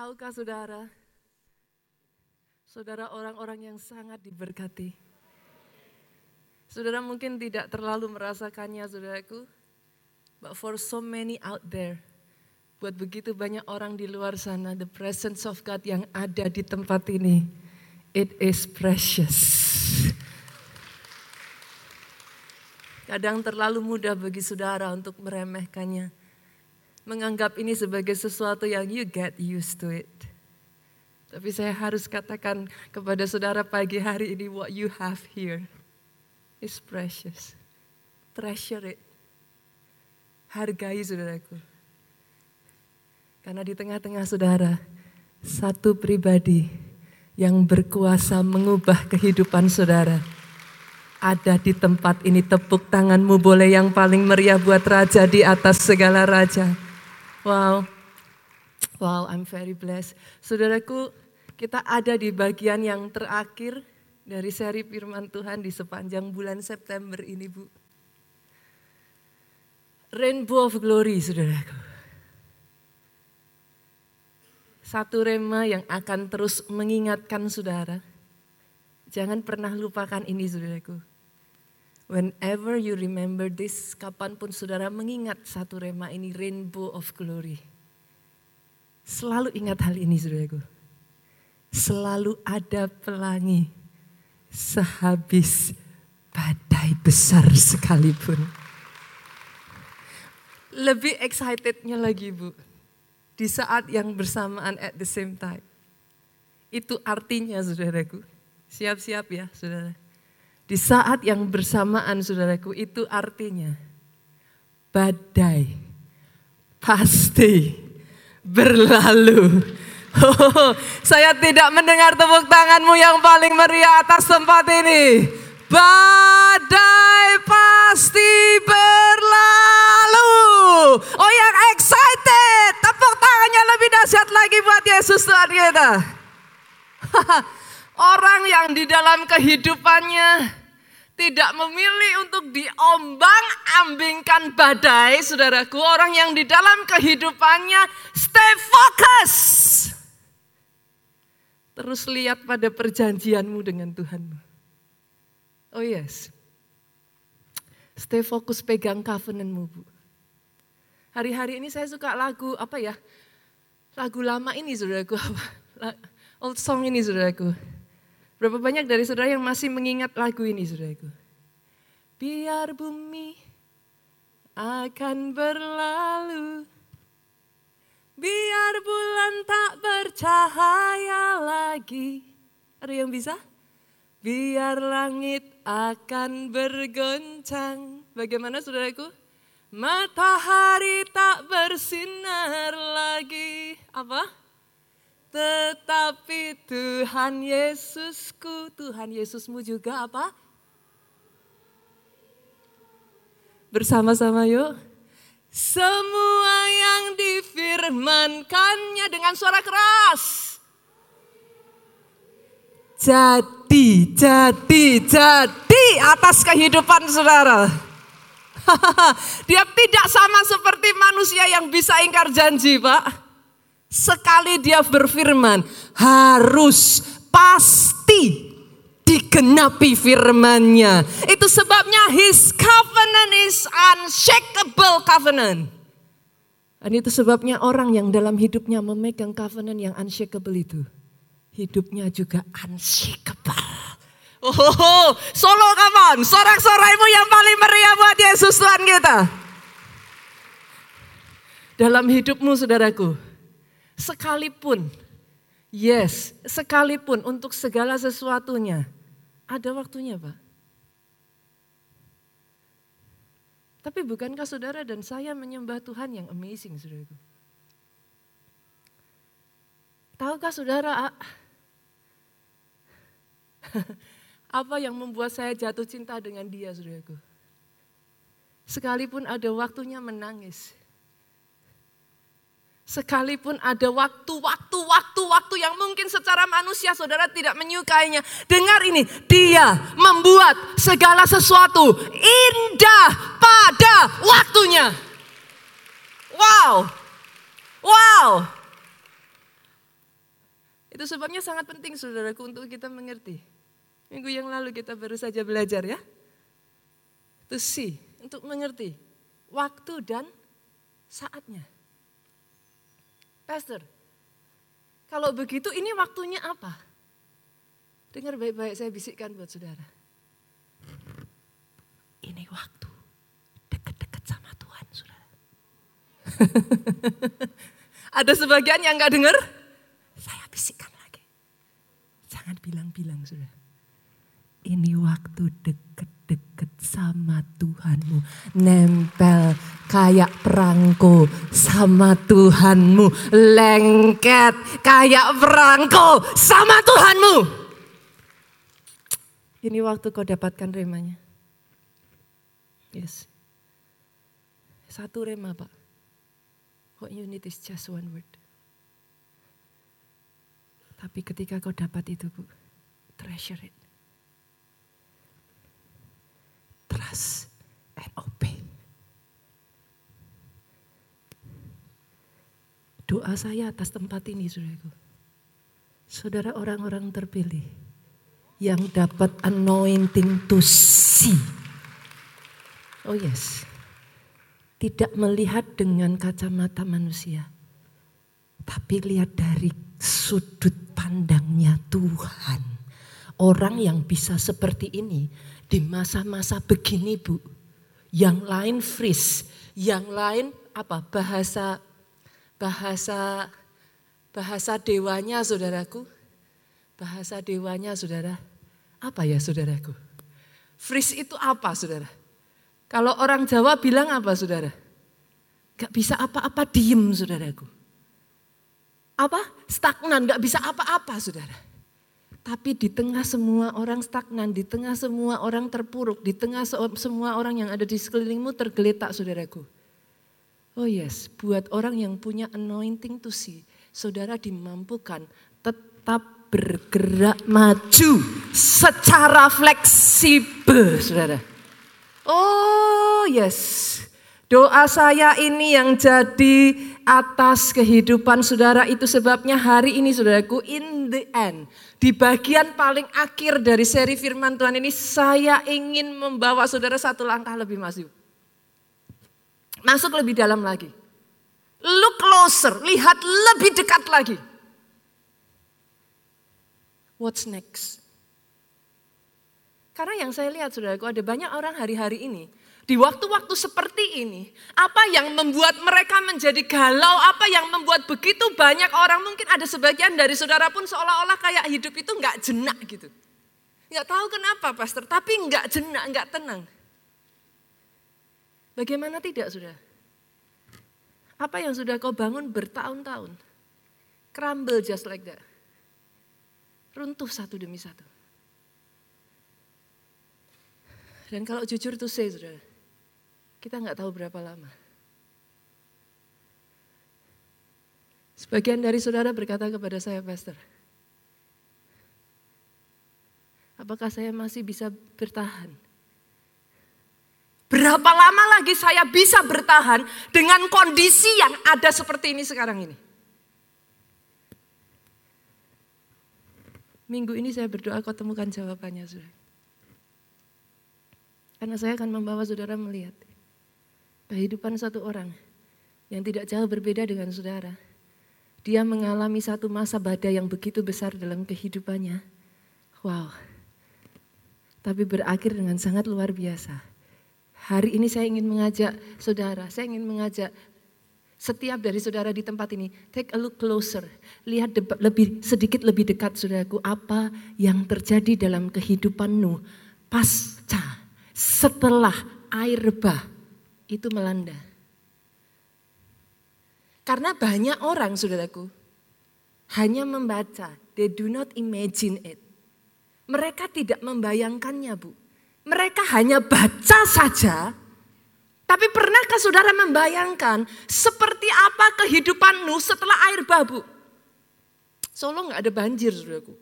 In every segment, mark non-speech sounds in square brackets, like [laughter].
Tahukah saudara, saudara orang-orang yang sangat diberkati. Saudara mungkin tidak terlalu merasakannya saudaraku, but for so many out there, buat begitu banyak orang di luar sana, the presence of God yang ada di tempat ini, it is precious. Kadang terlalu mudah bagi saudara untuk meremehkannya. Menganggap ini sebagai sesuatu yang you get used to it. Tapi saya harus katakan kepada saudara pagi hari ini what you have here is precious. Treasure it. Hargai saudaraku. Karena di tengah-tengah saudara, satu pribadi yang berkuasa mengubah kehidupan saudara ada di tempat ini. Tepuk tanganmu boleh yang paling meriah buat raja di atas segala raja. Wow, wow I'm very blessed. Saudaraku, kita ada di bagian yang terakhir dari seri firman Tuhan di sepanjang bulan September ini Bu. Rainbow of Glory saudaraku. Satu rema yang akan terus mengingatkan saudara. Jangan pernah lupakan ini saudaraku Whenever you remember this, kapan pun saudara mengingat satu rema ini, rainbow of glory. Selalu ingat hal ini saudaraku. Selalu ada pelangi sehabis badai besar sekalipun. Lebih excitednya lagi Bu, di saat yang bersamaan at the same time. Itu artinya saudaraku, siap-siap ya saudara di saat yang bersamaan saudaraku itu artinya badai pasti berlalu. [laughs] Oh, saya tidak mendengar tepuk tanganmu yang paling meriah atas tempat ini. Badai pasti berlalu. Oh yang excited, tepuk tangannya lebih dahsyat lagi buat Yesus Tuhan kita. [laughs] Orang yang di dalam kehidupannya tidak memilih untuk diombang-ambingkan badai, saudaraku, orang yang di dalam kehidupannya stay focus. Terus lihat pada perjanjianmu dengan Tuhan. Oh yes. Stay fokus pegang covenantmu, Bu. Hari-hari ini saya suka lagu apa ya? Lagu lama ini saudaraku [laughs] Old song ini saudaraku. Berapa banyak dari saudara yang masih mengingat lagu ini saudaraku? Biar bumi akan berlalu, biar bulan tak bercahaya lagi. Ada yang bisa? Biar langit akan bergoncang. Bagaimana saudaraku? Matahari tak bersinar lagi. Apa? Tetapi Tuhan Yesusku, Tuhan Yesusmu juga apa? Bersama-sama yuk. Semua yang difirmankannya dengan suara keras. Jadi, jadi, jadi atas kehidupan saudara. [laughs] Dia tidak sama seperti manusia yang bisa ingkar janji, Pak. Sekali dia berfirman, harus pasti digenapi firmannya. Itu sebabnya his covenant is unshakable covenant. Dan itu sebabnya orang yang dalam hidupnya memegang covenant yang unshakable itu. Hidupnya juga unshakable. Oh, solo kapan? Sorak-soraimu yang paling meriah buat Yesus Tuhan kita. Dalam hidupmu saudaraku, Sekalipun, yes, sekalipun untuk segala sesuatunya, ada waktunya Pak. Tapi bukankah saudara dan saya menyembah Tuhan yang amazing saudaraku? Tahukah saudara [laughs] apa yang membuat saya jatuh cinta dengan dia saudaraku? Sekalipun ada waktunya menangis, Sekalipun ada waktu-waktu, waktu-waktu yang mungkin secara manusia saudara tidak menyukainya. Dengar ini, dia membuat segala sesuatu indah pada waktunya. Wow, wow. Itu sebabnya sangat penting saudaraku untuk kita mengerti. Minggu yang lalu kita baru saja belajar ya. To see, untuk mengerti waktu dan saatnya. Pastor, kalau begitu ini waktunya apa? Dengar baik-baik saya bisikkan buat saudara. Ini waktu dekat-dekat sama Tuhan, saudara. [laughs] Ada sebagian yang nggak dengar? Saya bisikkan lagi. Jangan bilang-bilang, saudara. Ini waktu deket-deket sama Tuhanmu. Nempel kayak perangko sama Tuhanmu. Lengket kayak perangko sama Tuhanmu. Ini waktu kau dapatkan remanya. Yes. Satu rema Pak. What you need is just one word. Tapi ketika kau dapat itu Bu, treasure it. Trust and obey. Doa saya atas tempat ini, saudaraku. Saudara orang-orang terpilih yang dapat anointing to see. Oh yes. Tidak melihat dengan kacamata manusia. Tapi lihat dari sudut pandangnya Tuhan. Orang yang bisa seperti ini di masa-masa begini Bu. Yang lain freeze, yang lain apa bahasa bahasa bahasa dewanya saudaraku. Bahasa dewanya saudara. Apa ya saudaraku? Freeze itu apa saudara? Kalau orang Jawa bilang apa saudara? Gak bisa apa-apa diem saudaraku. Apa? Stagnan, gak bisa apa-apa saudara. Tapi di tengah semua orang stagnan, di tengah semua orang terpuruk, di tengah semua orang yang ada di sekelilingmu tergeletak saudaraku. Oh yes, buat orang yang punya anointing to see, saudara dimampukan tetap bergerak maju secara fleksibel, saudara. Oh yes, doa saya ini yang jadi atas kehidupan saudara itu sebabnya hari ini saudaraku in the end. Di bagian paling akhir dari seri firman Tuhan ini saya ingin membawa saudara satu langkah lebih maju. Masuk lebih dalam lagi. Look closer, lihat lebih dekat lagi. What's next? Karena yang saya lihat saudaraku ada banyak orang hari-hari ini. Di waktu-waktu seperti ini, apa yang membuat mereka menjadi galau, apa yang membuat begitu banyak orang, mungkin ada sebagian dari saudara pun seolah-olah kayak hidup itu nggak jenak gitu. Nggak tahu kenapa pastor, tapi nggak jenak, nggak tenang. Bagaimana tidak sudah? Apa yang sudah kau bangun bertahun-tahun, crumble just like that. Runtuh satu demi satu. Dan kalau jujur tuh saya sudah, kita nggak tahu berapa lama. Sebagian dari saudara berkata kepada saya, Pastor, apakah saya masih bisa bertahan? Berapa lama lagi saya bisa bertahan dengan kondisi yang ada seperti ini sekarang ini? Minggu ini saya berdoa kau temukan jawabannya, saudara. Karena saya akan membawa saudara melihat kehidupan satu orang yang tidak jauh berbeda dengan saudara. Dia mengalami satu masa badai yang begitu besar dalam kehidupannya. Wow. Tapi berakhir dengan sangat luar biasa. Hari ini saya ingin mengajak saudara, saya ingin mengajak setiap dari saudara di tempat ini, take a look closer. Lihat lebih sedikit lebih dekat saudaraku apa yang terjadi dalam kehidupanmu pasca setelah air bah itu melanda. Karena banyak orang, saudaraku, hanya membaca, they do not imagine it. Mereka tidak membayangkannya, Bu. Mereka hanya baca saja, tapi pernahkah saudara membayangkan seperti apa kehidupanmu setelah air bah, Bu? Solo nggak ada banjir, saudaraku.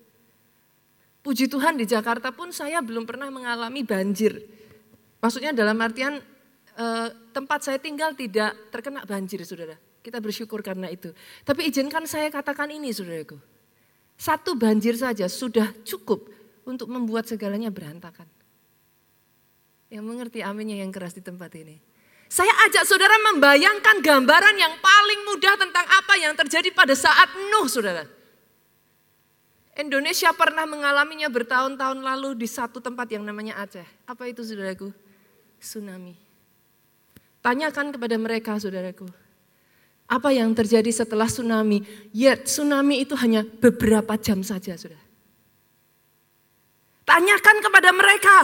Puji Tuhan di Jakarta pun saya belum pernah mengalami banjir. Maksudnya dalam artian eh, tempat saya tinggal tidak terkena banjir saudara. Kita bersyukur karena itu. Tapi izinkan saya katakan ini saudaraku. Satu banjir saja sudah cukup untuk membuat segalanya berantakan. Yang mengerti aminnya yang keras di tempat ini. Saya ajak saudara membayangkan gambaran yang paling mudah tentang apa yang terjadi pada saat Nuh, saudara. Indonesia pernah mengalaminya bertahun-tahun lalu di satu tempat yang namanya Aceh. Apa itu saudaraku? Tsunami. Tanyakan kepada mereka saudaraku. Apa yang terjadi setelah tsunami? Ya tsunami itu hanya beberapa jam saja saudara. Tanyakan kepada mereka,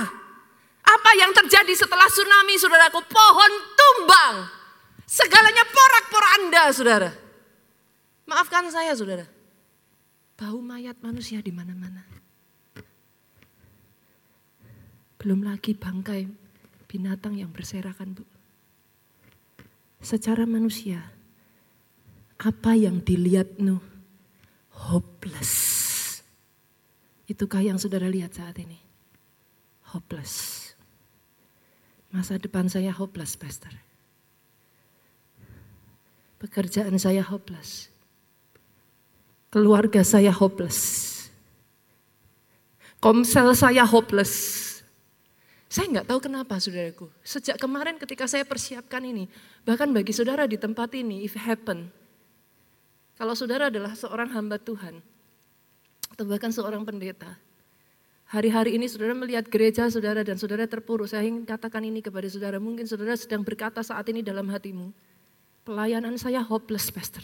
apa yang terjadi setelah tsunami, saudaraku? Pohon tumbang. Segalanya porak-poranda, saudara. Maafkan saya, saudara. Bau mayat manusia di mana-mana. Belum lagi bangkai binatang yang berserakan, Bu. Secara manusia, apa yang dilihat Nuh? Hopeless Itukah yang saudara lihat saat ini? Hopeless. Masa depan saya hopeless, Pastor. Pekerjaan saya hopeless. Keluarga saya hopeless. Komsel saya hopeless. Saya nggak tahu kenapa saudaraku. Sejak kemarin ketika saya persiapkan ini, bahkan bagi saudara di tempat ini, if happen, kalau saudara adalah seorang hamba Tuhan, atau bahkan seorang pendeta. Hari-hari ini saudara melihat gereja saudara dan saudara terpuruk. Saya ingin katakan ini kepada saudara. Mungkin saudara sedang berkata saat ini dalam hatimu. Pelayanan saya hopeless, pastor.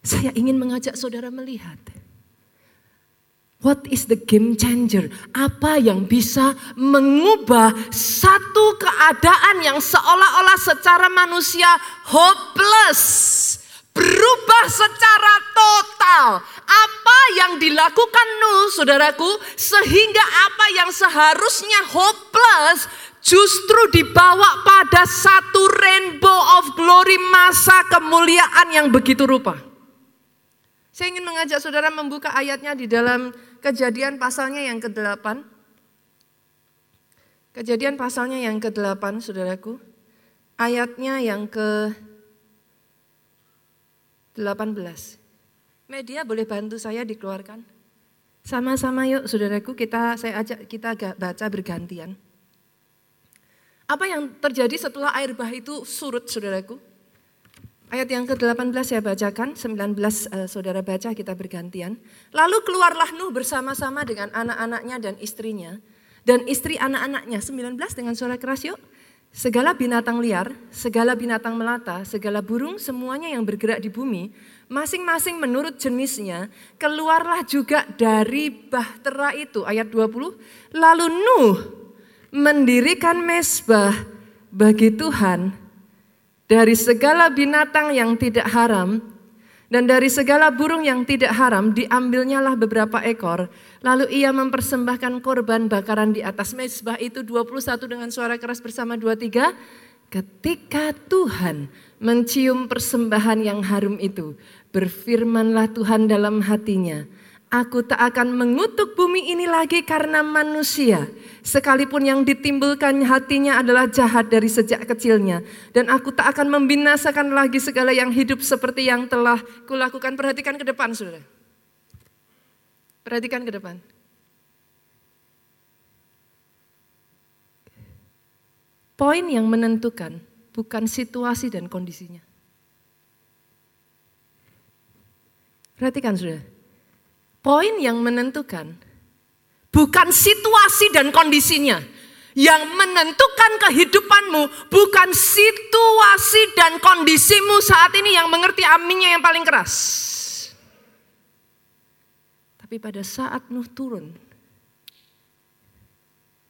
Saya ingin mengajak saudara melihat. What is the game changer? Apa yang bisa mengubah satu keadaan yang seolah-olah secara manusia hopeless berubah secara total. Apa yang dilakukan Nuh, saudaraku, sehingga apa yang seharusnya hopeless justru dibawa pada satu rainbow of glory masa kemuliaan yang begitu rupa. Saya ingin mengajak saudara membuka ayatnya di dalam kejadian pasalnya yang ke-8. Kejadian pasalnya yang ke-8, saudaraku. Ayatnya yang ke 18. Media boleh bantu saya dikeluarkan? Sama-sama yuk saudaraku kita saya ajak kita baca bergantian. Apa yang terjadi setelah air bah itu surut saudaraku? Ayat yang ke-18 saya bacakan, 19 uh, saudara baca kita bergantian. Lalu keluarlah Nuh bersama-sama dengan anak-anaknya dan istrinya. Dan istri anak-anaknya, 19 dengan suara keras yuk. Segala binatang liar, segala binatang melata, segala burung, semuanya yang bergerak di bumi, masing-masing menurut jenisnya, keluarlah juga dari bahtera itu. Ayat 20, lalu Nuh mendirikan mesbah bagi Tuhan dari segala binatang yang tidak haram dan dari segala burung yang tidak haram diambilnyalah beberapa ekor. Lalu ia mempersembahkan korban bakaran di atas mezbah itu 21 dengan suara keras bersama 23. Ketika Tuhan mencium persembahan yang harum itu, berfirmanlah Tuhan dalam hatinya, Aku tak akan mengutuk bumi ini lagi karena manusia. Sekalipun yang ditimbulkan hatinya adalah jahat dari sejak kecilnya. Dan aku tak akan membinasakan lagi segala yang hidup seperti yang telah kulakukan. Perhatikan ke depan saudara. Perhatikan ke depan. Poin yang menentukan bukan situasi dan kondisinya. Perhatikan saudara. Poin yang menentukan bukan situasi dan kondisinya. Yang menentukan kehidupanmu bukan situasi dan kondisimu saat ini yang mengerti aminnya yang paling keras. Tapi pada saat Nuh turun,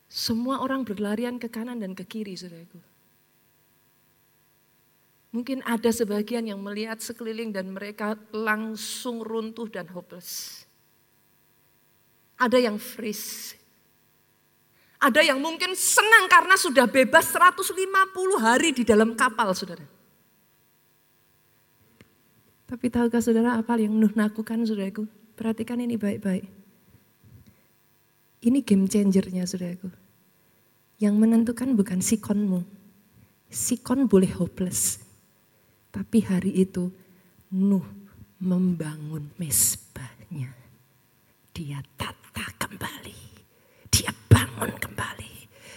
semua orang berlarian ke kanan dan ke kiri, saudaraku. Mungkin ada sebagian yang melihat sekeliling dan mereka langsung runtuh dan hopeless. Ada yang freeze. Ada yang mungkin senang karena sudah bebas 150 hari di dalam kapal, saudara. Tapi tahukah saudara apa yang Nuh lakukan, saudaraku? Perhatikan ini baik-baik. Ini game changernya, saudaraku. Yang menentukan bukan sikonmu. Sikon boleh hopeless. Tapi hari itu Nuh membangun mesbahnya. Dia tata kembali. Dia bangun kembali.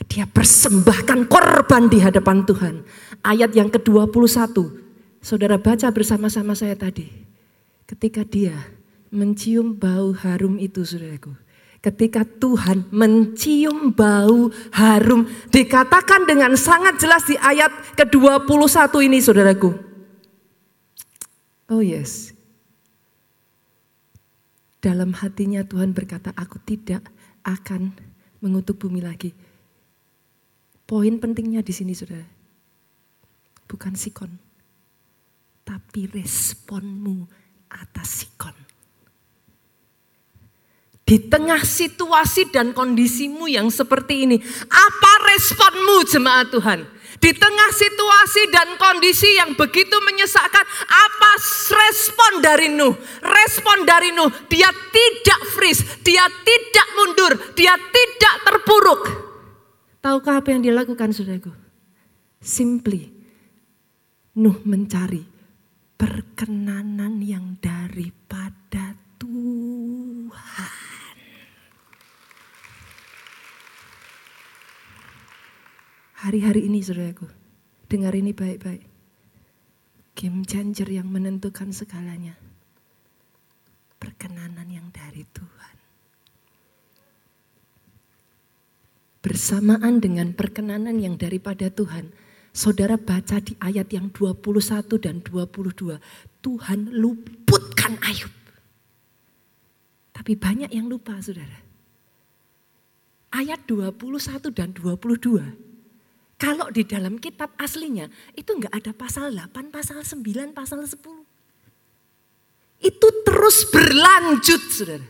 Dia persembahkan korban di hadapan Tuhan. Ayat yang ke-21. Saudara baca bersama-sama saya tadi. Ketika dia mencium bau harum itu saudaraku. Ketika Tuhan mencium bau harum. Dikatakan dengan sangat jelas di ayat ke-21 ini saudaraku. Oh yes. Dalam hatinya Tuhan berkata, aku tidak akan mengutuk bumi lagi. Poin pentingnya di sini saudara. Bukan sikon. Tapi responmu atas sikon. Di tengah situasi dan kondisimu yang seperti ini. Apa responmu jemaat Tuhan? Di tengah situasi dan kondisi yang begitu menyesakkan, apa respon dari Nuh? Respon dari Nuh, dia tidak freeze, dia tidak mundur, dia tidak terpuruk. Tahukah apa yang dia lakukan saudaraku? Simply, Nuh mencari perkenanan yang daripada Tuhan. Hari-hari ini saudaraku, dengar ini baik-baik. Game changer yang menentukan segalanya. Perkenanan yang dari Tuhan. Bersamaan dengan perkenanan yang daripada Tuhan, saudara baca di ayat yang 21 dan 22. Tuhan luputkan Ayub. Tapi banyak yang lupa saudara. Ayat 21 dan 22 kalau di dalam kitab aslinya itu enggak ada pasal 8, pasal 9, pasal 10. Itu terus berlanjut saudara.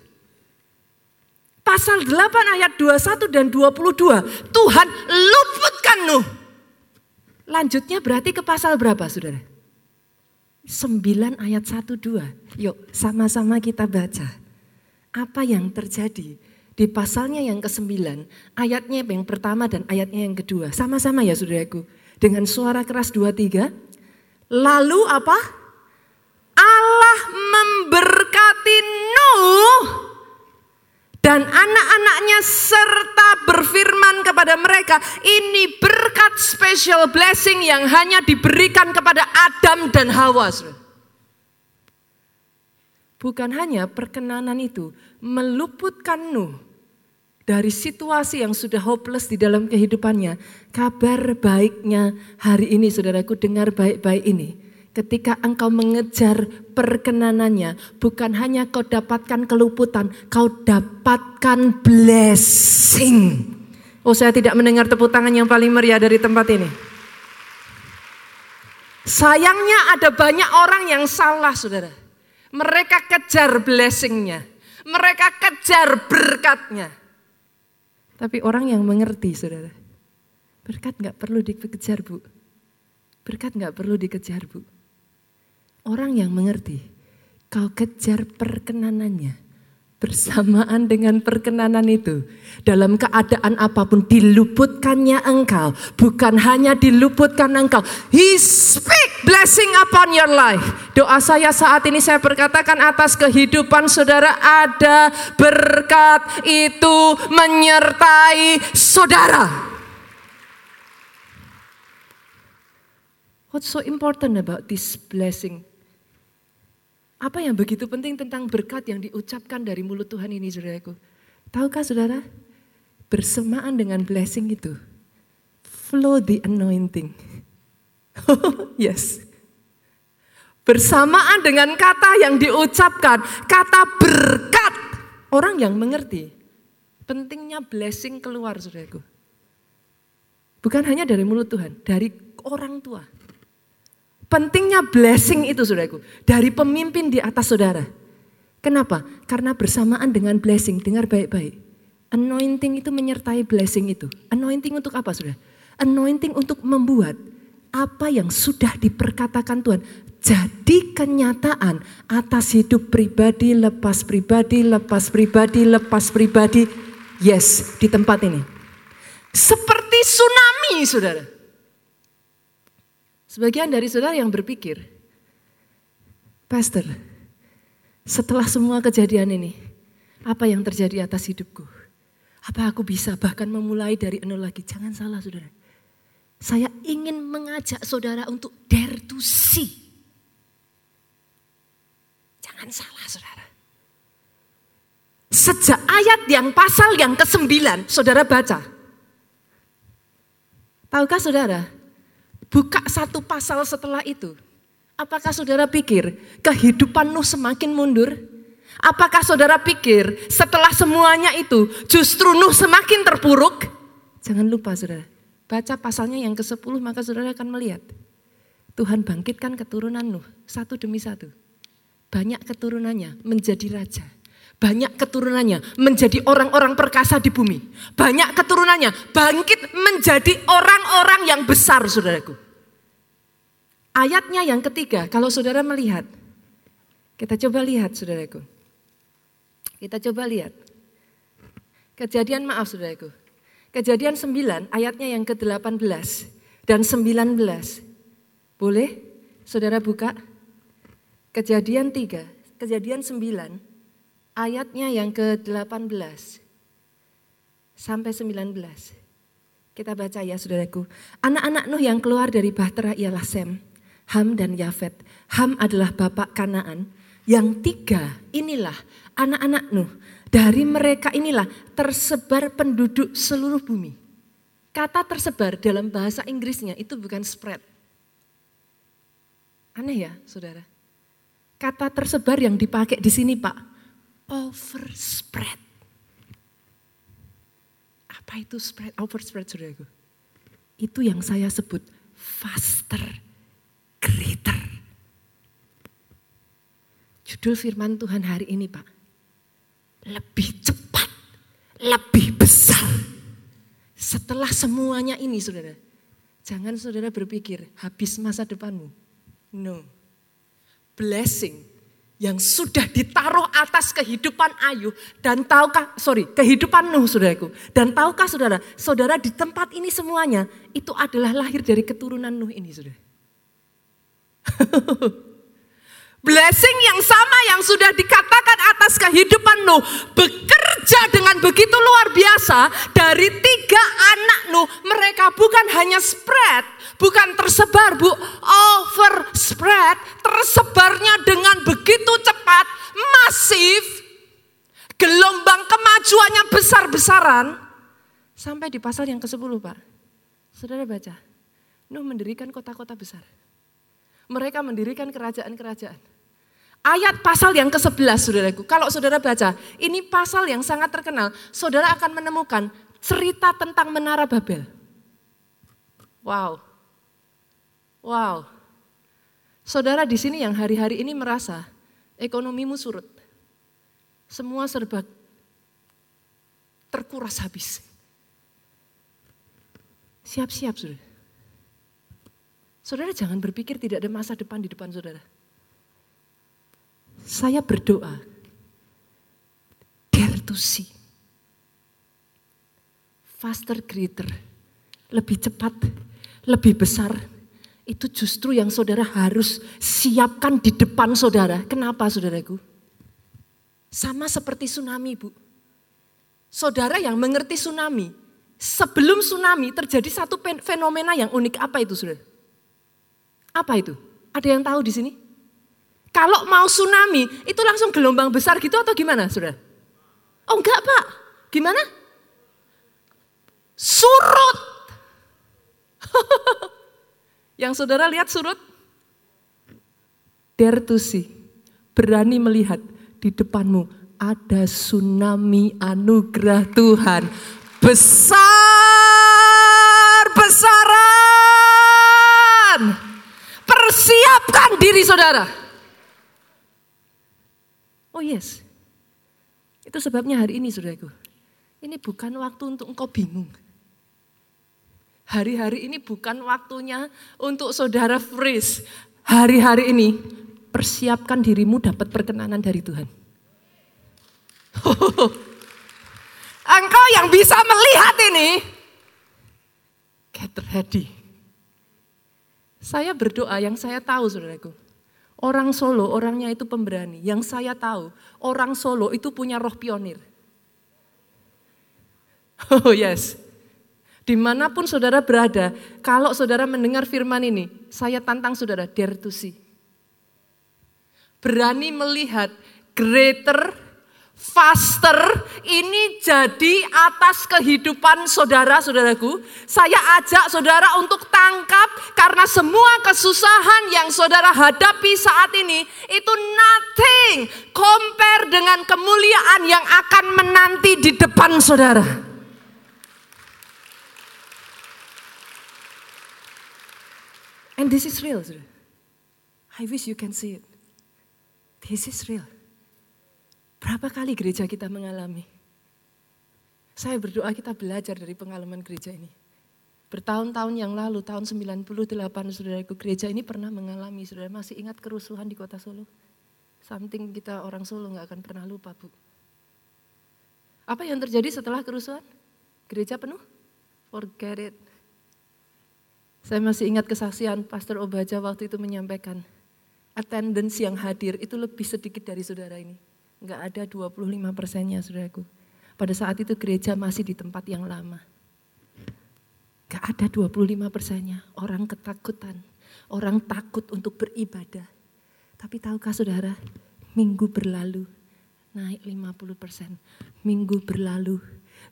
Pasal 8 ayat 21 dan 22. Tuhan luputkan Nuh. Lanjutnya berarti ke pasal berapa saudara? 9 ayat 1 2. Yuk sama-sama kita baca. Apa yang terjadi di pasalnya yang ke-9, ayatnya yang pertama dan ayatnya yang kedua. Sama-sama ya saudaraku. Dengan suara keras dua tiga. Lalu apa? Allah memberkati Nuh dan anak-anaknya serta berfirman kepada mereka, ini berkat special blessing yang hanya diberikan kepada Adam dan Hawa. Bukan hanya perkenanan itu meluputkan Nuh dari situasi yang sudah hopeless di dalam kehidupannya. Kabar baiknya hari ini saudaraku dengar baik-baik ini. Ketika engkau mengejar perkenanannya, bukan hanya kau dapatkan keluputan, kau dapatkan blessing. Oh saya tidak mendengar tepuk tangan yang paling meriah dari tempat ini. Sayangnya ada banyak orang yang salah saudara. Mereka kejar blessingnya. Mereka kejar berkatnya. Tapi orang yang mengerti saudara. Berkat gak perlu dikejar bu. Berkat gak perlu dikejar bu. Orang yang mengerti. Kau kejar perkenanannya bersamaan dengan perkenanan itu. Dalam keadaan apa pun diluputkannya engkau. Bukan hanya diluputkan engkau. He speak blessing upon your life. Doa saya saat ini saya berkatakan atas kehidupan saudara ada berkat itu menyertai saudara. What's so important about this blessing? Apa yang begitu penting tentang berkat yang diucapkan dari mulut Tuhan ini saudaraku? Tahukah saudara? Bersemaan dengan blessing itu. Flow the anointing. [laughs] yes. Bersamaan dengan kata yang diucapkan. Kata berkat. Orang yang mengerti. Pentingnya blessing keluar saudaraku. Bukan hanya dari mulut Tuhan. Dari orang tua. Pentingnya blessing itu saudaraku. Dari pemimpin di atas saudara. Kenapa? Karena bersamaan dengan blessing. Dengar baik-baik. Anointing itu menyertai blessing itu. Anointing untuk apa saudara? Anointing untuk membuat apa yang sudah diperkatakan Tuhan jadi kenyataan atas hidup pribadi, lepas pribadi, lepas pribadi, lepas pribadi. Yes, di tempat ini. Seperti tsunami, saudara. Sebagian dari saudara yang berpikir, Pastor, setelah semua kejadian ini, apa yang terjadi atas hidupku? Apa aku bisa bahkan memulai dari nol lagi? Jangan salah saudara. Saya ingin mengajak saudara untuk dare to see. Jangan salah saudara. Sejak ayat yang pasal yang ke-9 saudara baca. Tahukah saudara? Buka satu pasal setelah itu. Apakah saudara pikir kehidupan Nuh semakin mundur? Apakah saudara pikir setelah semuanya itu justru Nuh semakin terpuruk? Jangan lupa saudara, baca pasalnya yang ke-10 maka saudara akan melihat. Tuhan bangkitkan keturunan Nuh satu demi satu. Banyak keturunannya menjadi raja. Banyak keturunannya menjadi orang-orang perkasa di bumi. Banyak keturunannya bangkit menjadi orang-orang yang besar saudaraku. Ayatnya yang ketiga, kalau saudara melihat, kita coba lihat saudaraku. Kita coba lihat. Kejadian maaf saudaraku. Kejadian 9 ayatnya yang ke-18 dan 19. Boleh saudara buka? Kejadian 3, kejadian 9 ayatnya yang ke-18 sampai 19. Kita baca ya saudaraku. Anak-anak Nuh yang keluar dari Bahtera ialah Sem, Ham dan Yafet. Ham adalah bapak Kanaan. Yang tiga inilah anak-anak Nuh. Dari mereka inilah tersebar penduduk seluruh bumi. Kata tersebar dalam bahasa Inggrisnya itu bukan spread. Aneh ya saudara. Kata tersebar yang dipakai di sini pak, overspread. Apa itu spread, overspread saudaraku? Itu yang saya sebut faster greater. Judul firman Tuhan hari ini Pak. Lebih cepat, lebih besar. Setelah semuanya ini saudara. Jangan saudara berpikir habis masa depanmu. No. Blessing yang sudah ditaruh atas kehidupan Ayu dan tahukah sorry kehidupan Nuh saudaraku dan tahukah saudara saudara di tempat ini semuanya itu adalah lahir dari keturunan Nuh ini saudara [laughs] Blessing yang sama yang sudah dikatakan atas kehidupan Nuh bekerja dengan begitu luar biasa dari tiga anak Nuh. Mereka bukan hanya spread, bukan tersebar bu, over spread, tersebarnya dengan begitu cepat, masif, gelombang kemajuannya besar-besaran. Sampai di pasal yang ke-10 Pak, saudara baca, Nuh mendirikan kota-kota besar mereka mendirikan kerajaan-kerajaan. Ayat pasal yang ke-11 saudaraku. Kalau saudara baca, ini pasal yang sangat terkenal. Saudara akan menemukan cerita tentang Menara Babel. Wow. Wow. Saudara di sini yang hari-hari ini merasa ekonomimu surut. Semua serba terkuras habis. Siap-siap saudara. Saudara jangan berpikir tidak ada masa depan di depan saudara. Saya berdoa, dare to see. Faster, greater, lebih cepat, lebih besar. Itu justru yang saudara harus siapkan di depan saudara. Kenapa saudaraku? Sama seperti tsunami bu. Saudara yang mengerti tsunami, sebelum tsunami terjadi satu fenomena yang unik. Apa itu saudara? Apa itu? Ada yang tahu di sini? Kalau mau tsunami, itu langsung gelombang besar gitu atau gimana, saudara? Oh enggak, Pak. Gimana? Surut. [laughs] yang saudara lihat surut? Dare to see. Berani melihat di depanmu ada tsunami anugerah Tuhan. Besar, Persiapkan diri saudara. Oh yes. Itu sebabnya hari ini saudaraku. Ini bukan waktu untuk engkau bingung. Hari-hari ini bukan waktunya untuk saudara freeze. Hari-hari ini persiapkan dirimu dapat perkenanan dari Tuhan. [laughs] Engkau yang bisa melihat ini, get ready. Saya berdoa yang saya tahu saudaraku. Orang Solo, orangnya itu pemberani. Yang saya tahu, orang Solo itu punya roh pionir. [laughs] Oh yes. Di mana pun saudara berada, kalau saudara mendengar firman ini, saya tantang saudara, dare to see. Berani melihat greater faster ini jadi atas kehidupan saudara-saudaraku. Saya ajak saudara untuk tangkap karena semua kesusahan yang saudara hadapi saat ini itu nothing compare dengan kemuliaan yang akan menanti di depan saudara. And this is real. I wish you can see it. This is real. Berapa kali gereja kita mengalami? Saya berdoa kita belajar dari pengalaman gereja ini. Bertahun-tahun yang lalu, tahun 98, saudaraku, gereja ini pernah mengalami, saudara masih ingat kerusuhan di kota Solo? Something kita orang Solo nggak akan pernah lupa, Bu. Apa yang terjadi setelah kerusuhan? Gereja penuh? Forget it. Saya masih ingat kesaksian Pastor Obaja waktu itu menyampaikan, attendance yang hadir itu lebih sedikit dari saudara ini Enggak ada 25 persennya saudaraku. Pada saat itu gereja masih di tempat yang lama. Enggak ada 25 persennya. Orang ketakutan. Orang takut untuk beribadah. Tapi tahukah saudara, minggu berlalu naik 50 persen. Minggu berlalu,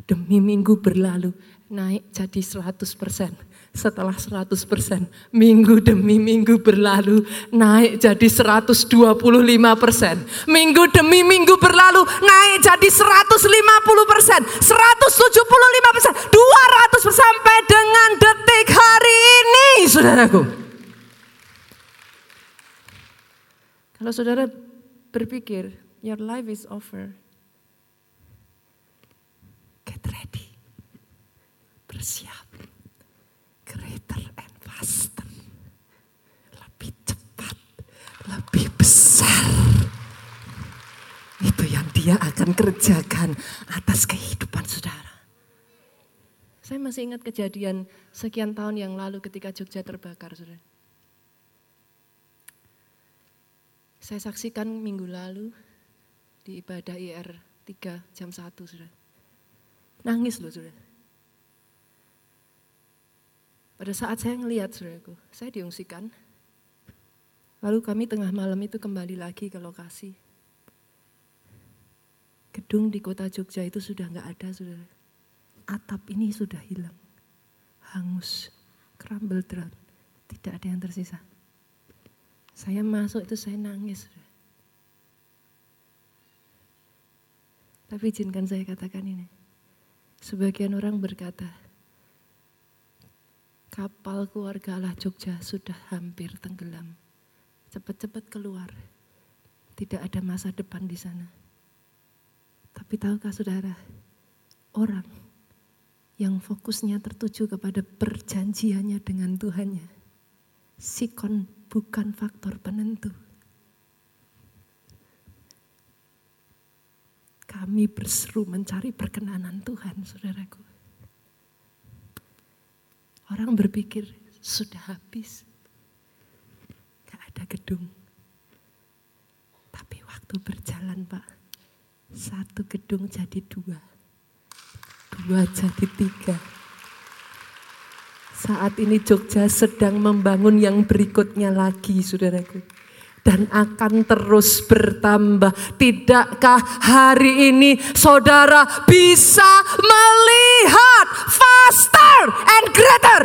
demi minggu berlalu naik jadi 100 persen setelah 100 persen, minggu demi minggu berlalu, naik jadi 125 persen. Minggu demi minggu berlalu, naik jadi 150 persen, 175 persen, 200 persen, sampai dengan detik hari ini, saudaraku. Kalau saudara berpikir, your life is over, get ready, bersiap greater and faster. Lebih cepat, lebih besar. Itu yang dia akan kerjakan atas kehidupan saudara. Saya masih ingat kejadian sekian tahun yang lalu ketika Jogja terbakar, saudara. Saya saksikan minggu lalu di ibadah IR 3 jam 1, saudara. Nangis loh, saudara pada saat saya ngelihat saudaraku, saya diungsikan. Lalu kami tengah malam itu kembali lagi ke lokasi. Gedung di kota Jogja itu sudah nggak ada saudara. Atap ini sudah hilang. Hangus, crumble down. Tidak ada yang tersisa. Saya masuk itu saya nangis. Saudara. Tapi izinkan saya katakan ini. Sebagian orang berkata, kapal keluarga Allah Jogja sudah hampir tenggelam. Cepat-cepat keluar. Tidak ada masa depan di sana. Tapi tahukah saudara, orang yang fokusnya tertuju kepada perjanjiannya dengan Tuhannya, sikon bukan faktor penentu. Kami berseru mencari perkenanan Tuhan, saudaraku. Orang berpikir sudah habis. Gak ada gedung. Tapi waktu berjalan Pak, satu gedung jadi dua. Dua jadi tiga. Saat ini Jogja sedang membangun yang berikutnya lagi saudaraku dan akan terus bertambah. Tidakkah hari ini saudara bisa melihat faster and greater?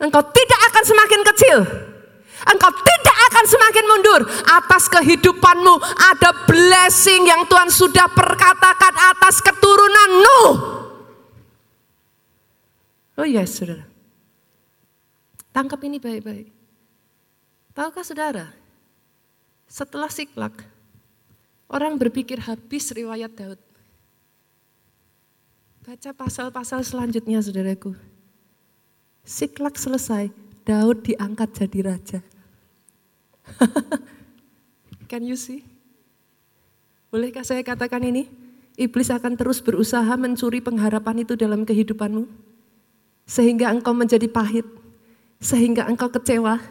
Engkau tidak akan semakin kecil. Engkau tidak akan semakin mundur. Atas kehidupanmu ada blessing yang Tuhan sudah perkatakan atas keturunanmu. Oh yes, saudara. Tangkap ini baik-baik. Tahukah saudara, setelah siklak, orang berpikir habis riwayat Daud. Baca pasal-pasal selanjutnya saudaraku. Siklak selesai, Daud diangkat jadi raja. [laughs] Can you see? Bolehkah saya katakan ini? Iblis akan terus berusaha mencuri pengharapan itu dalam kehidupanmu. Sehingga engkau menjadi pahit. Sehingga engkau kecewa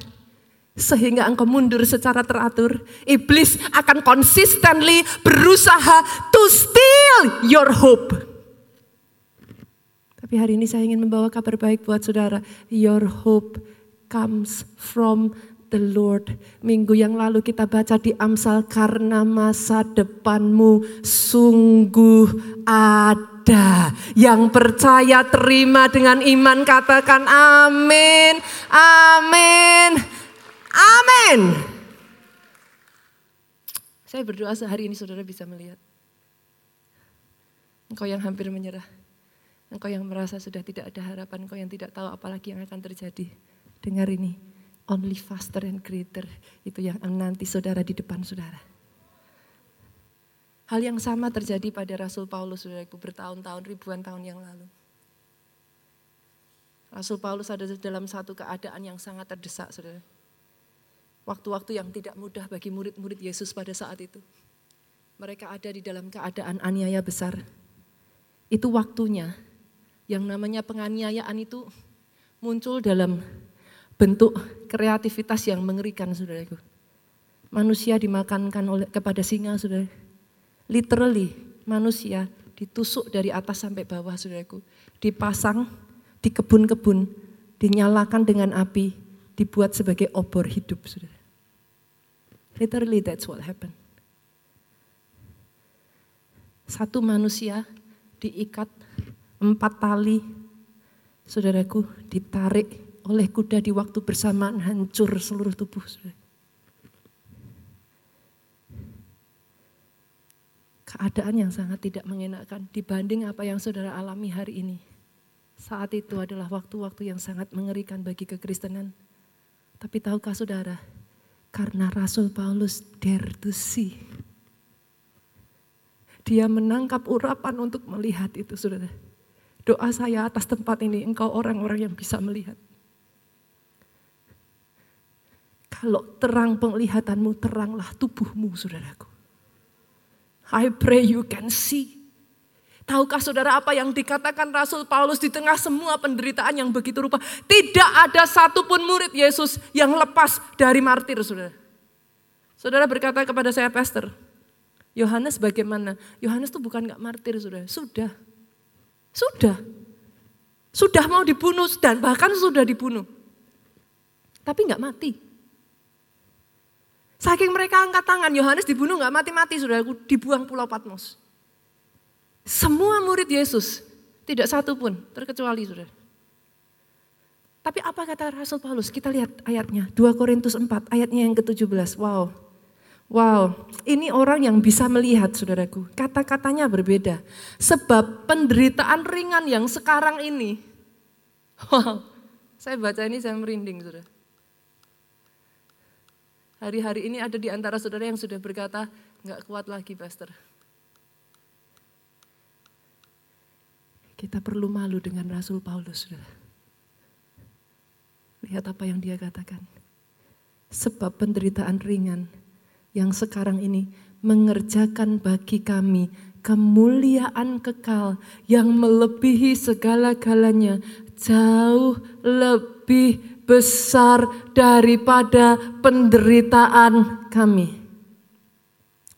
sehingga engkau mundur secara teratur, iblis akan consistently berusaha to steal your hope. Tapi hari ini saya ingin membawa kabar baik buat saudara. Your hope comes from the Lord. Minggu yang lalu kita baca di Amsal karena masa depanmu sungguh ada. Yang percaya terima dengan iman katakan amin. Amin. Amin. Saya berdoa sehari ini saudara bisa melihat. Engkau yang hampir menyerah. Engkau yang merasa sudah tidak ada harapan. Engkau yang tidak tahu apalagi yang akan terjadi. Dengar ini. Only faster and greater. Itu yang nanti saudara di depan saudara. Hal yang sama terjadi pada Rasul Paulus, saudaraku, bertahun-tahun, ribuan tahun yang lalu. Rasul Paulus ada dalam satu keadaan yang sangat terdesak, saudara waktu-waktu yang tidak mudah bagi murid-murid Yesus pada saat itu. Mereka ada di dalam keadaan aniaya besar. Itu waktunya yang namanya penganiayaan itu muncul dalam bentuk kreativitas yang mengerikan saudaraku. Manusia dimakankan oleh kepada singa saudara. Literally manusia ditusuk dari atas sampai bawah saudaraku. Dipasang di kebun-kebun, dinyalakan dengan api, dibuat sebagai obor hidup saudara. Literally that's what happened. Satu manusia diikat empat tali, saudaraku, ditarik oleh kuda di waktu bersamaan hancur seluruh tubuh. Keadaan yang sangat tidak mengenakan dibanding apa yang saudara alami hari ini. Saat itu adalah waktu-waktu yang sangat mengerikan bagi kekristenan. Tapi tahukah saudara, karena Rasul Paulus dare to see. Dia menangkap urapan untuk melihat itu, saudara. Doa saya atas tempat ini, engkau orang-orang yang bisa melihat. Kalau terang penglihatanmu, teranglah tubuhmu, saudaraku. I pray you can see. Tahukah saudara apa yang dikatakan Rasul Paulus di tengah semua penderitaan yang begitu rupa? Tidak ada satupun murid Yesus yang lepas dari martir saudara. Saudara berkata kepada saya pastor, Yohanes bagaimana? Yohanes itu bukan gak martir saudara, sudah. Sudah. Sudah mau dibunuh dan bahkan sudah dibunuh. Tapi gak mati. Saking mereka angkat tangan, Yohanes dibunuh gak mati-mati saudara, dibuang pulau Patmos. Semua murid Yesus, tidak satu pun terkecuali sudah. Tapi apa kata Rasul Paulus? Kita lihat ayatnya, 2 Korintus 4 ayatnya yang ke-17. Wow. Wow, ini orang yang bisa melihat saudaraku. Kata-katanya berbeda. Sebab penderitaan ringan yang sekarang ini. Wow, saya baca ini saya merinding saudara. Hari-hari ini ada di antara saudara yang sudah berkata, nggak kuat lagi pastor. Kita perlu malu dengan Rasul Paulus. Lihat apa yang dia katakan. Sebab penderitaan ringan yang sekarang ini mengerjakan bagi kami kemuliaan kekal yang melebihi segala-galanya jauh lebih besar daripada penderitaan kami.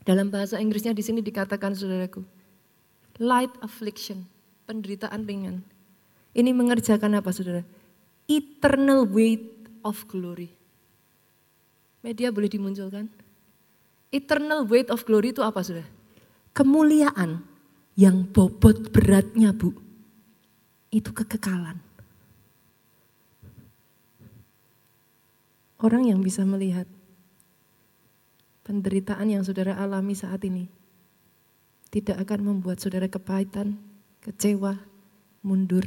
Dalam bahasa Inggrisnya di sini dikatakan saudaraku, light affliction penderitaan ringan. Ini mengerjakan apa saudara? Eternal weight of glory. Media boleh dimunculkan? Eternal weight of glory itu apa saudara? Kemuliaan yang bobot beratnya bu. Itu kekekalan. Orang yang bisa melihat penderitaan yang saudara alami saat ini tidak akan membuat saudara kepahitan, kecewa, mundur,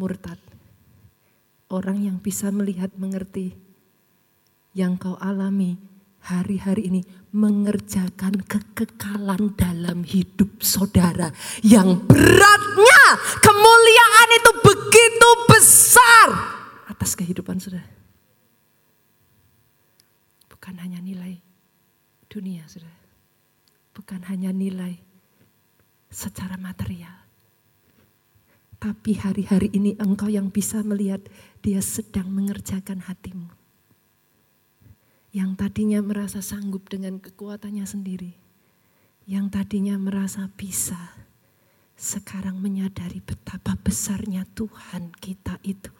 murtad. Orang yang bisa melihat, mengerti, yang kau alami hari-hari ini mengerjakan kekekalan dalam hidup saudara yang beratnya kemuliaan itu begitu besar atas kehidupan saudara. Bukan hanya nilai dunia saudara. Bukan hanya nilai secara material. Tapi hari-hari ini engkau yang bisa melihat dia sedang mengerjakan hatimu. Yang tadinya merasa sanggup dengan kekuatannya sendiri. Yang tadinya merasa bisa. Sekarang menyadari betapa besarnya Tuhan kita itu.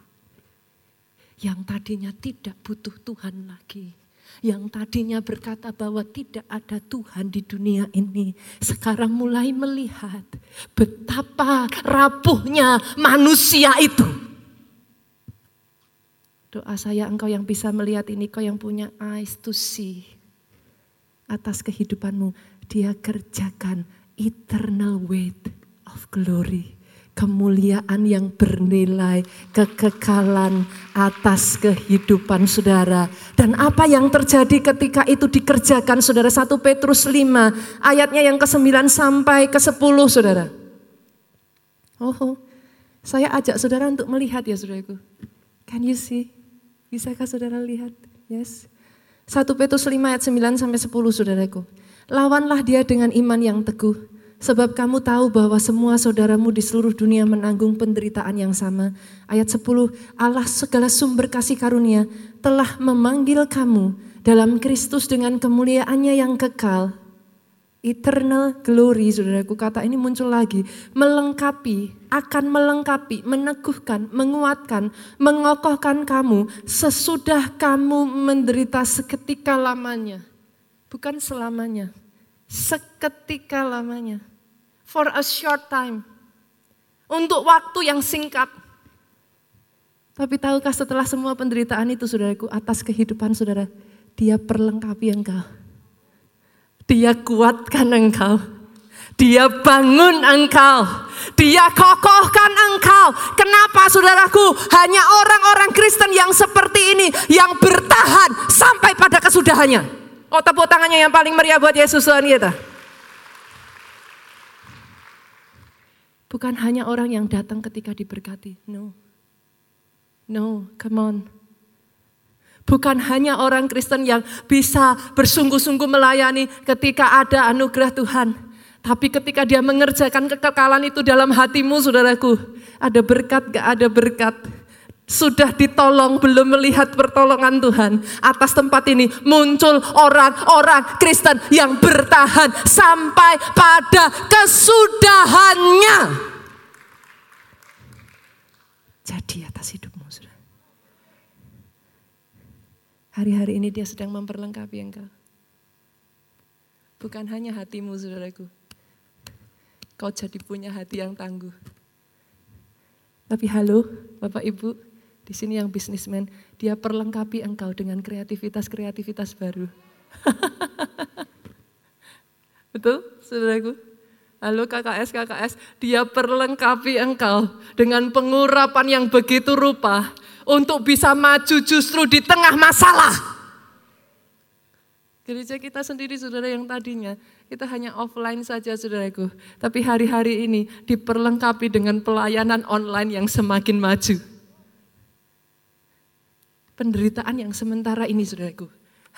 Yang tadinya tidak butuh Tuhan lagi yang tadinya berkata bahwa tidak ada Tuhan di dunia ini, sekarang mulai melihat betapa rapuhnya manusia itu. Doa saya engkau yang bisa melihat ini, kau yang punya eyes to see atas kehidupanmu. Dia kerjakan eternal weight of glory kemuliaan yang bernilai, kekekalan atas kehidupan saudara. Dan apa yang terjadi ketika itu dikerjakan saudara? 1 Petrus 5 ayatnya yang ke-9 sampai ke-10 saudara. Oh, saya ajak saudara untuk melihat ya saudaraku. Can you see? Bisakah saudara lihat? Yes. 1 Petrus 5 ayat 9 sampai 10 saudaraku. Lawanlah dia dengan iman yang teguh Sebab kamu tahu bahwa semua saudaramu di seluruh dunia menanggung penderitaan yang sama. Ayat 10, Allah segala sumber kasih karunia telah memanggil kamu dalam Kristus dengan kemuliaannya yang kekal. Eternal glory, saudaraku kata ini muncul lagi. Melengkapi, akan melengkapi, meneguhkan, menguatkan, mengokohkan kamu sesudah kamu menderita seketika lamanya. Bukan selamanya, seketika lamanya for a short time. Untuk waktu yang singkat. Tapi tahukah setelah semua penderitaan itu saudaraku atas kehidupan saudara. Dia perlengkapi engkau. Dia kuatkan engkau. Dia bangun engkau. Dia kokohkan engkau. Kenapa saudaraku? Hanya orang-orang Kristen yang seperti ini yang bertahan sampai pada kesudahannya. Oh tepuk tangannya yang paling meriah buat Yesus Tuhan kita. Bukan hanya orang yang datang ketika diberkati. No. No, come on. Bukan hanya orang Kristen yang bisa bersungguh-sungguh melayani ketika ada anugerah Tuhan. Tapi ketika dia mengerjakan kekekalan itu dalam hatimu saudaraku. Ada berkat gak ada berkat sudah ditolong belum melihat pertolongan Tuhan. Atas tempat ini muncul orang-orang Kristen yang bertahan sampai pada kesudahannya. Jadi atas hidupmu sudah hari-hari ini dia sedang memperlengkapi engkau. Bukan hanya hatimu saudaraku. Kau jadi punya hati yang tangguh. Tapi halo Bapak Ibu di sini yang bisnismen, dia perlengkapi engkau dengan kreativitas-kreativitas baru. [laughs] Betul, saudaraku? Halo KKS, KKS, dia perlengkapi engkau dengan pengurapan yang begitu rupa untuk bisa maju justru di tengah masalah. Gereja kita sendiri saudara yang tadinya kita hanya offline saja saudaraku. Tapi hari-hari ini diperlengkapi dengan pelayanan online yang semakin maju penderitaan yang sementara ini saudaraku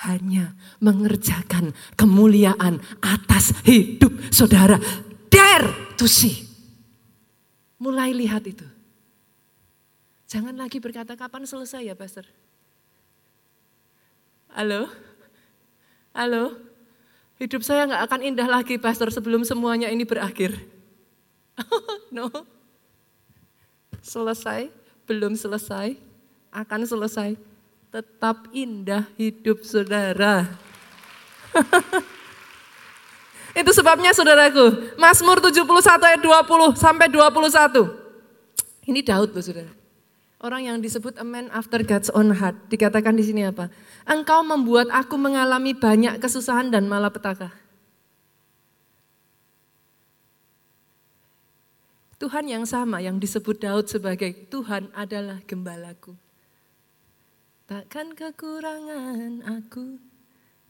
hanya mengerjakan kemuliaan atas hidup saudara. Dare to see. Mulai lihat itu. Jangan lagi berkata kapan selesai ya pastor. Halo? Halo? Hidup saya nggak akan indah lagi pastor sebelum semuanya ini berakhir. [laughs] no. Selesai, belum selesai, akan selesai tetap indah hidup saudara. [laughs] Itu sebabnya saudaraku, Mazmur 71 ayat 20 sampai 21. Ini Daud loh saudara. Orang yang disebut a man after God's own heart. Dikatakan di sini apa? Engkau membuat aku mengalami banyak kesusahan dan malapetaka. Tuhan yang sama yang disebut Daud sebagai Tuhan adalah gembalaku. Takkan kekurangan aku,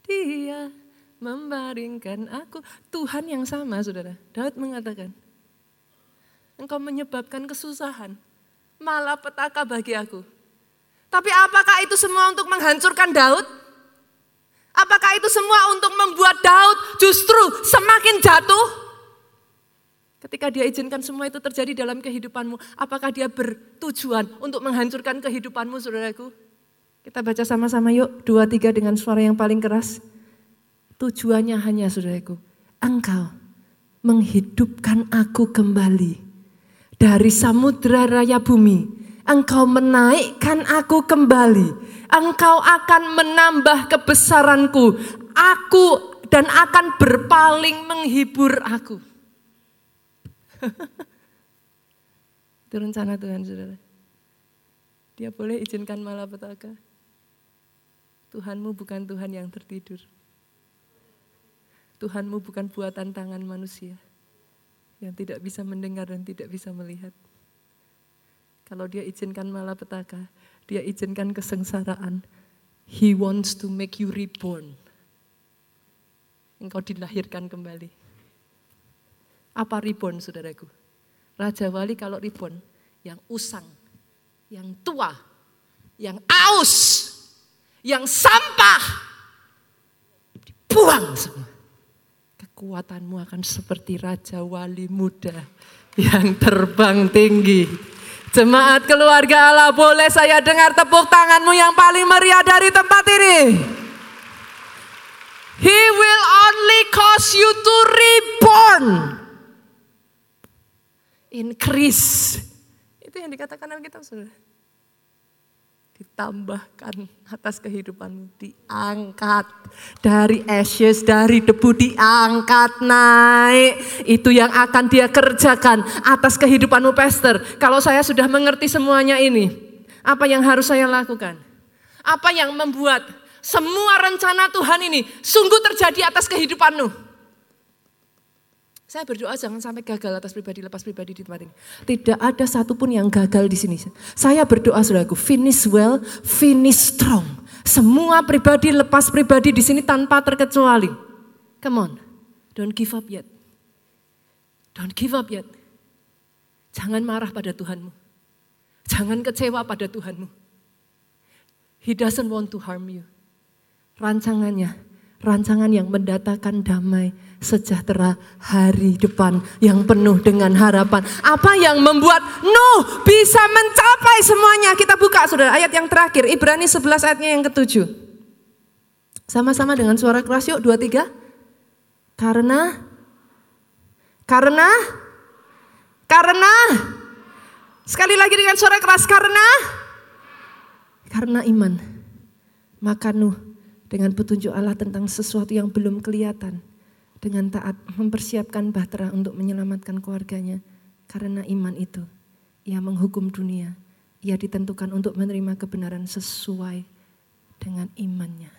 dia membaringkan aku. Tuhan yang sama saudara, Daud mengatakan, engkau menyebabkan kesusahan, malah petaka bagi aku. Tapi apakah itu semua untuk menghancurkan Daud? Apakah itu semua untuk membuat Daud justru semakin jatuh? Ketika dia izinkan semua itu terjadi dalam kehidupanmu, apakah dia bertujuan untuk menghancurkan kehidupanmu, saudaraku? Kita baca sama-sama yuk, dua tiga dengan suara yang paling keras. Tujuannya hanya saudaraku, engkau menghidupkan aku kembali dari samudra raya bumi. Engkau menaikkan aku kembali. Engkau akan menambah kebesaranku. Aku dan akan berpaling menghibur aku. [laughs] Itu rencana Tuhan saudara. Dia boleh izinkan malapetaka. Tuhanmu bukan Tuhan yang tertidur. Tuhanmu bukan buatan tangan manusia yang tidak bisa mendengar dan tidak bisa melihat. Kalau dia izinkan malapetaka, dia izinkan kesengsaraan. He wants to make you reborn. Engkau dilahirkan kembali. Apa reborn saudaraku? Raja Wali kalau reborn, yang usang, yang tua, yang aus, yang sampah, dibuang semua. Kekuatanmu akan seperti Raja Wali muda yang terbang tinggi. Jemaat keluarga Allah boleh saya dengar tepuk tanganmu yang paling meriah dari tempat ini. He will only cause you to reborn. Increase. Itu yang dikatakan Alkitab saudara ditambahkan atas kehidupanmu, diangkat dari ashes, dari debu diangkat naik. Itu yang akan dia kerjakan atas kehidupanmu pastor. Kalau saya sudah mengerti semuanya ini, apa yang harus saya lakukan? Apa yang membuat semua rencana Tuhan ini sungguh terjadi atas kehidupanmu? Saya berdoa jangan sampai gagal atas pribadi lepas pribadi di tempat ini. Tidak ada satupun yang gagal di sini. Saya berdoa saudaraku, finish well, finish strong. Semua pribadi lepas pribadi di sini tanpa terkecuali. Come on, don't give up yet. Don't give up yet. Jangan marah pada Tuhanmu. Jangan kecewa pada Tuhanmu. He doesn't want to harm you. Rancangannya, rancangan yang mendatangkan damai, sejahtera hari depan yang penuh dengan harapan. Apa yang membuat Nuh bisa mencapai semuanya? Kita buka saudara ayat yang terakhir, Ibrani 11 ayatnya yang ketujuh. Sama-sama dengan suara keras yuk, dua tiga. Karena, karena, karena, sekali lagi dengan suara keras, karena, karena iman. Maka Nuh dengan petunjuk Allah tentang sesuatu yang belum kelihatan dengan taat mempersiapkan bahtera untuk menyelamatkan keluarganya. Karena iman itu, ia menghukum dunia. Ia ditentukan untuk menerima kebenaran sesuai dengan imannya.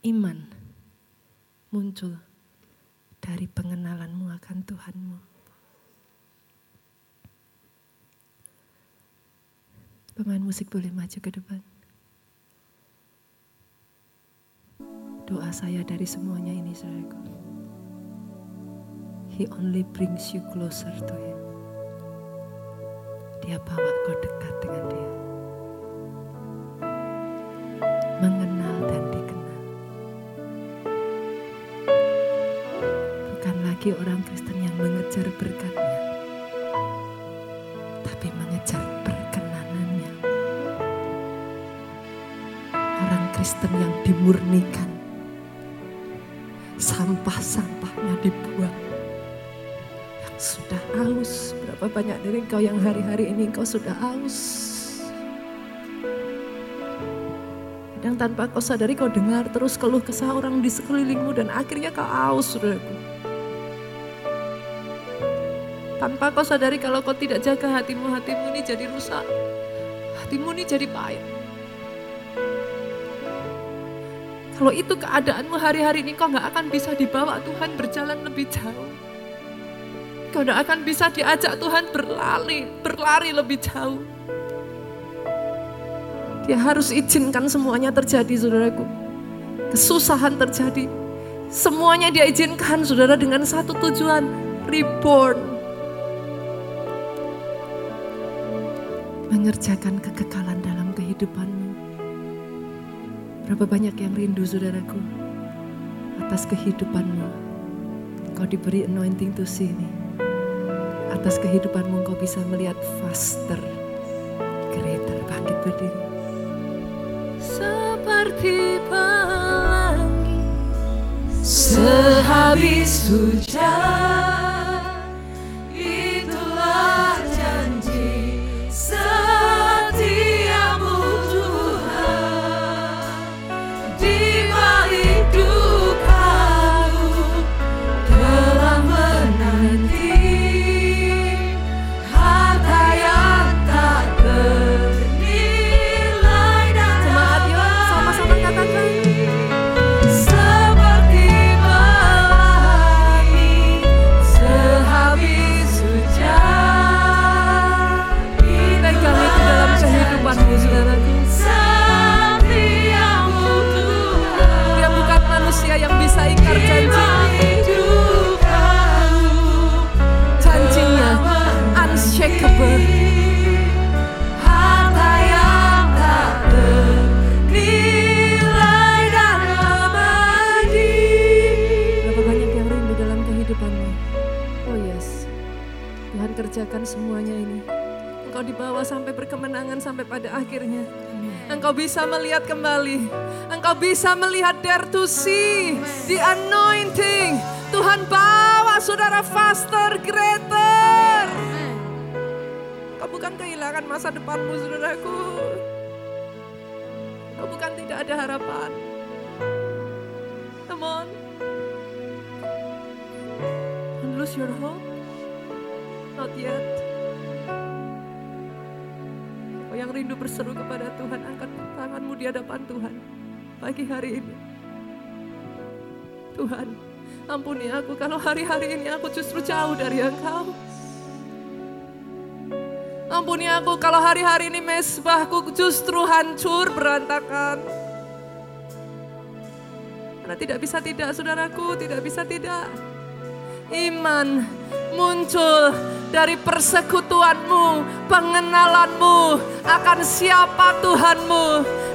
Iman muncul dari pengenalanmu akan Tuhanmu. Pemain musik boleh maju ke depan. Doa saya dari semuanya ini saudaraku. He only brings you closer to him. Dia bawa kau dekat dengan dia. Mengenal dan dikenal. Bukan lagi orang Kristen yang mengejar berkatnya. Tapi mengejar perkenanannya. Orang Kristen yang dimurnikan banyak dari engkau yang hari-hari ini engkau sudah aus. Kadang tanpa kau sadari kau dengar terus keluh kesah orang di sekelilingmu dan akhirnya kau aus, saudaraku. Tanpa kau sadari kalau kau tidak jaga hatimu, hatimu ini jadi rusak. Hatimu ini jadi pahit. Kalau itu keadaanmu hari-hari ini kau nggak akan bisa dibawa Tuhan berjalan lebih jauh. Kau nggak akan bisa diajak Tuhan berlari, berlari lebih jauh. Dia harus izinkan semuanya terjadi saudaraku. Kesusahan terjadi. Semuanya dia izinkan saudara dengan satu tujuan. Reborn. Mengerjakan kekekalan dalam kehidupanmu. Berapa banyak yang rindu saudaraku atas kehidupanmu. Kau diberi anointing to sini. Atas kehidupanmu engkau bisa melihat faster, greater, bangkit berdiri. Seperti pelangi sehabis hujan. Engkau sampai berkemenangan sampai pada akhirnya. Engkau bisa melihat kembali. Engkau bisa melihat dare to see the anointing. Tuhan bawa saudara faster, greater. Kau bukan kehilangan masa depanmu, saudaraku. Kau bukan tidak ada harapan. Come on. Don't lose your hope. Not yet. Yang rindu berseru kepada Tuhan, angkat tanganmu di hadapan Tuhan pagi hari ini. Tuhan, ampuni aku kalau hari-hari ini aku justru jauh dari Engkau. Ampuni aku kalau hari-hari ini mesbahku justru hancur berantakan. Karena tidak bisa tidak, saudaraku, tidak bisa tidak. Iman muncul dari persekutuanmu, pengenalanmu akan siapa Tuhanmu.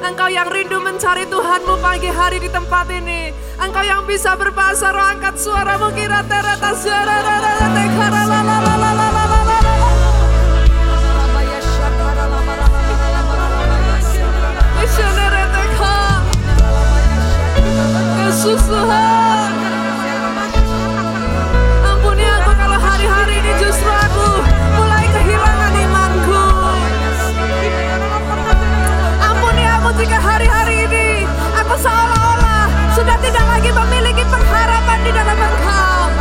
Engkau yang rindu mencari Tuhanmu pagi hari di tempat ini. Engkau yang bisa berbahasa roh, angkat suaramu kira terata suara Yesus Tuhan Jika hari-hari ini aku seolah-olah sudah tidak lagi memiliki pengharapan di dalam Engkau.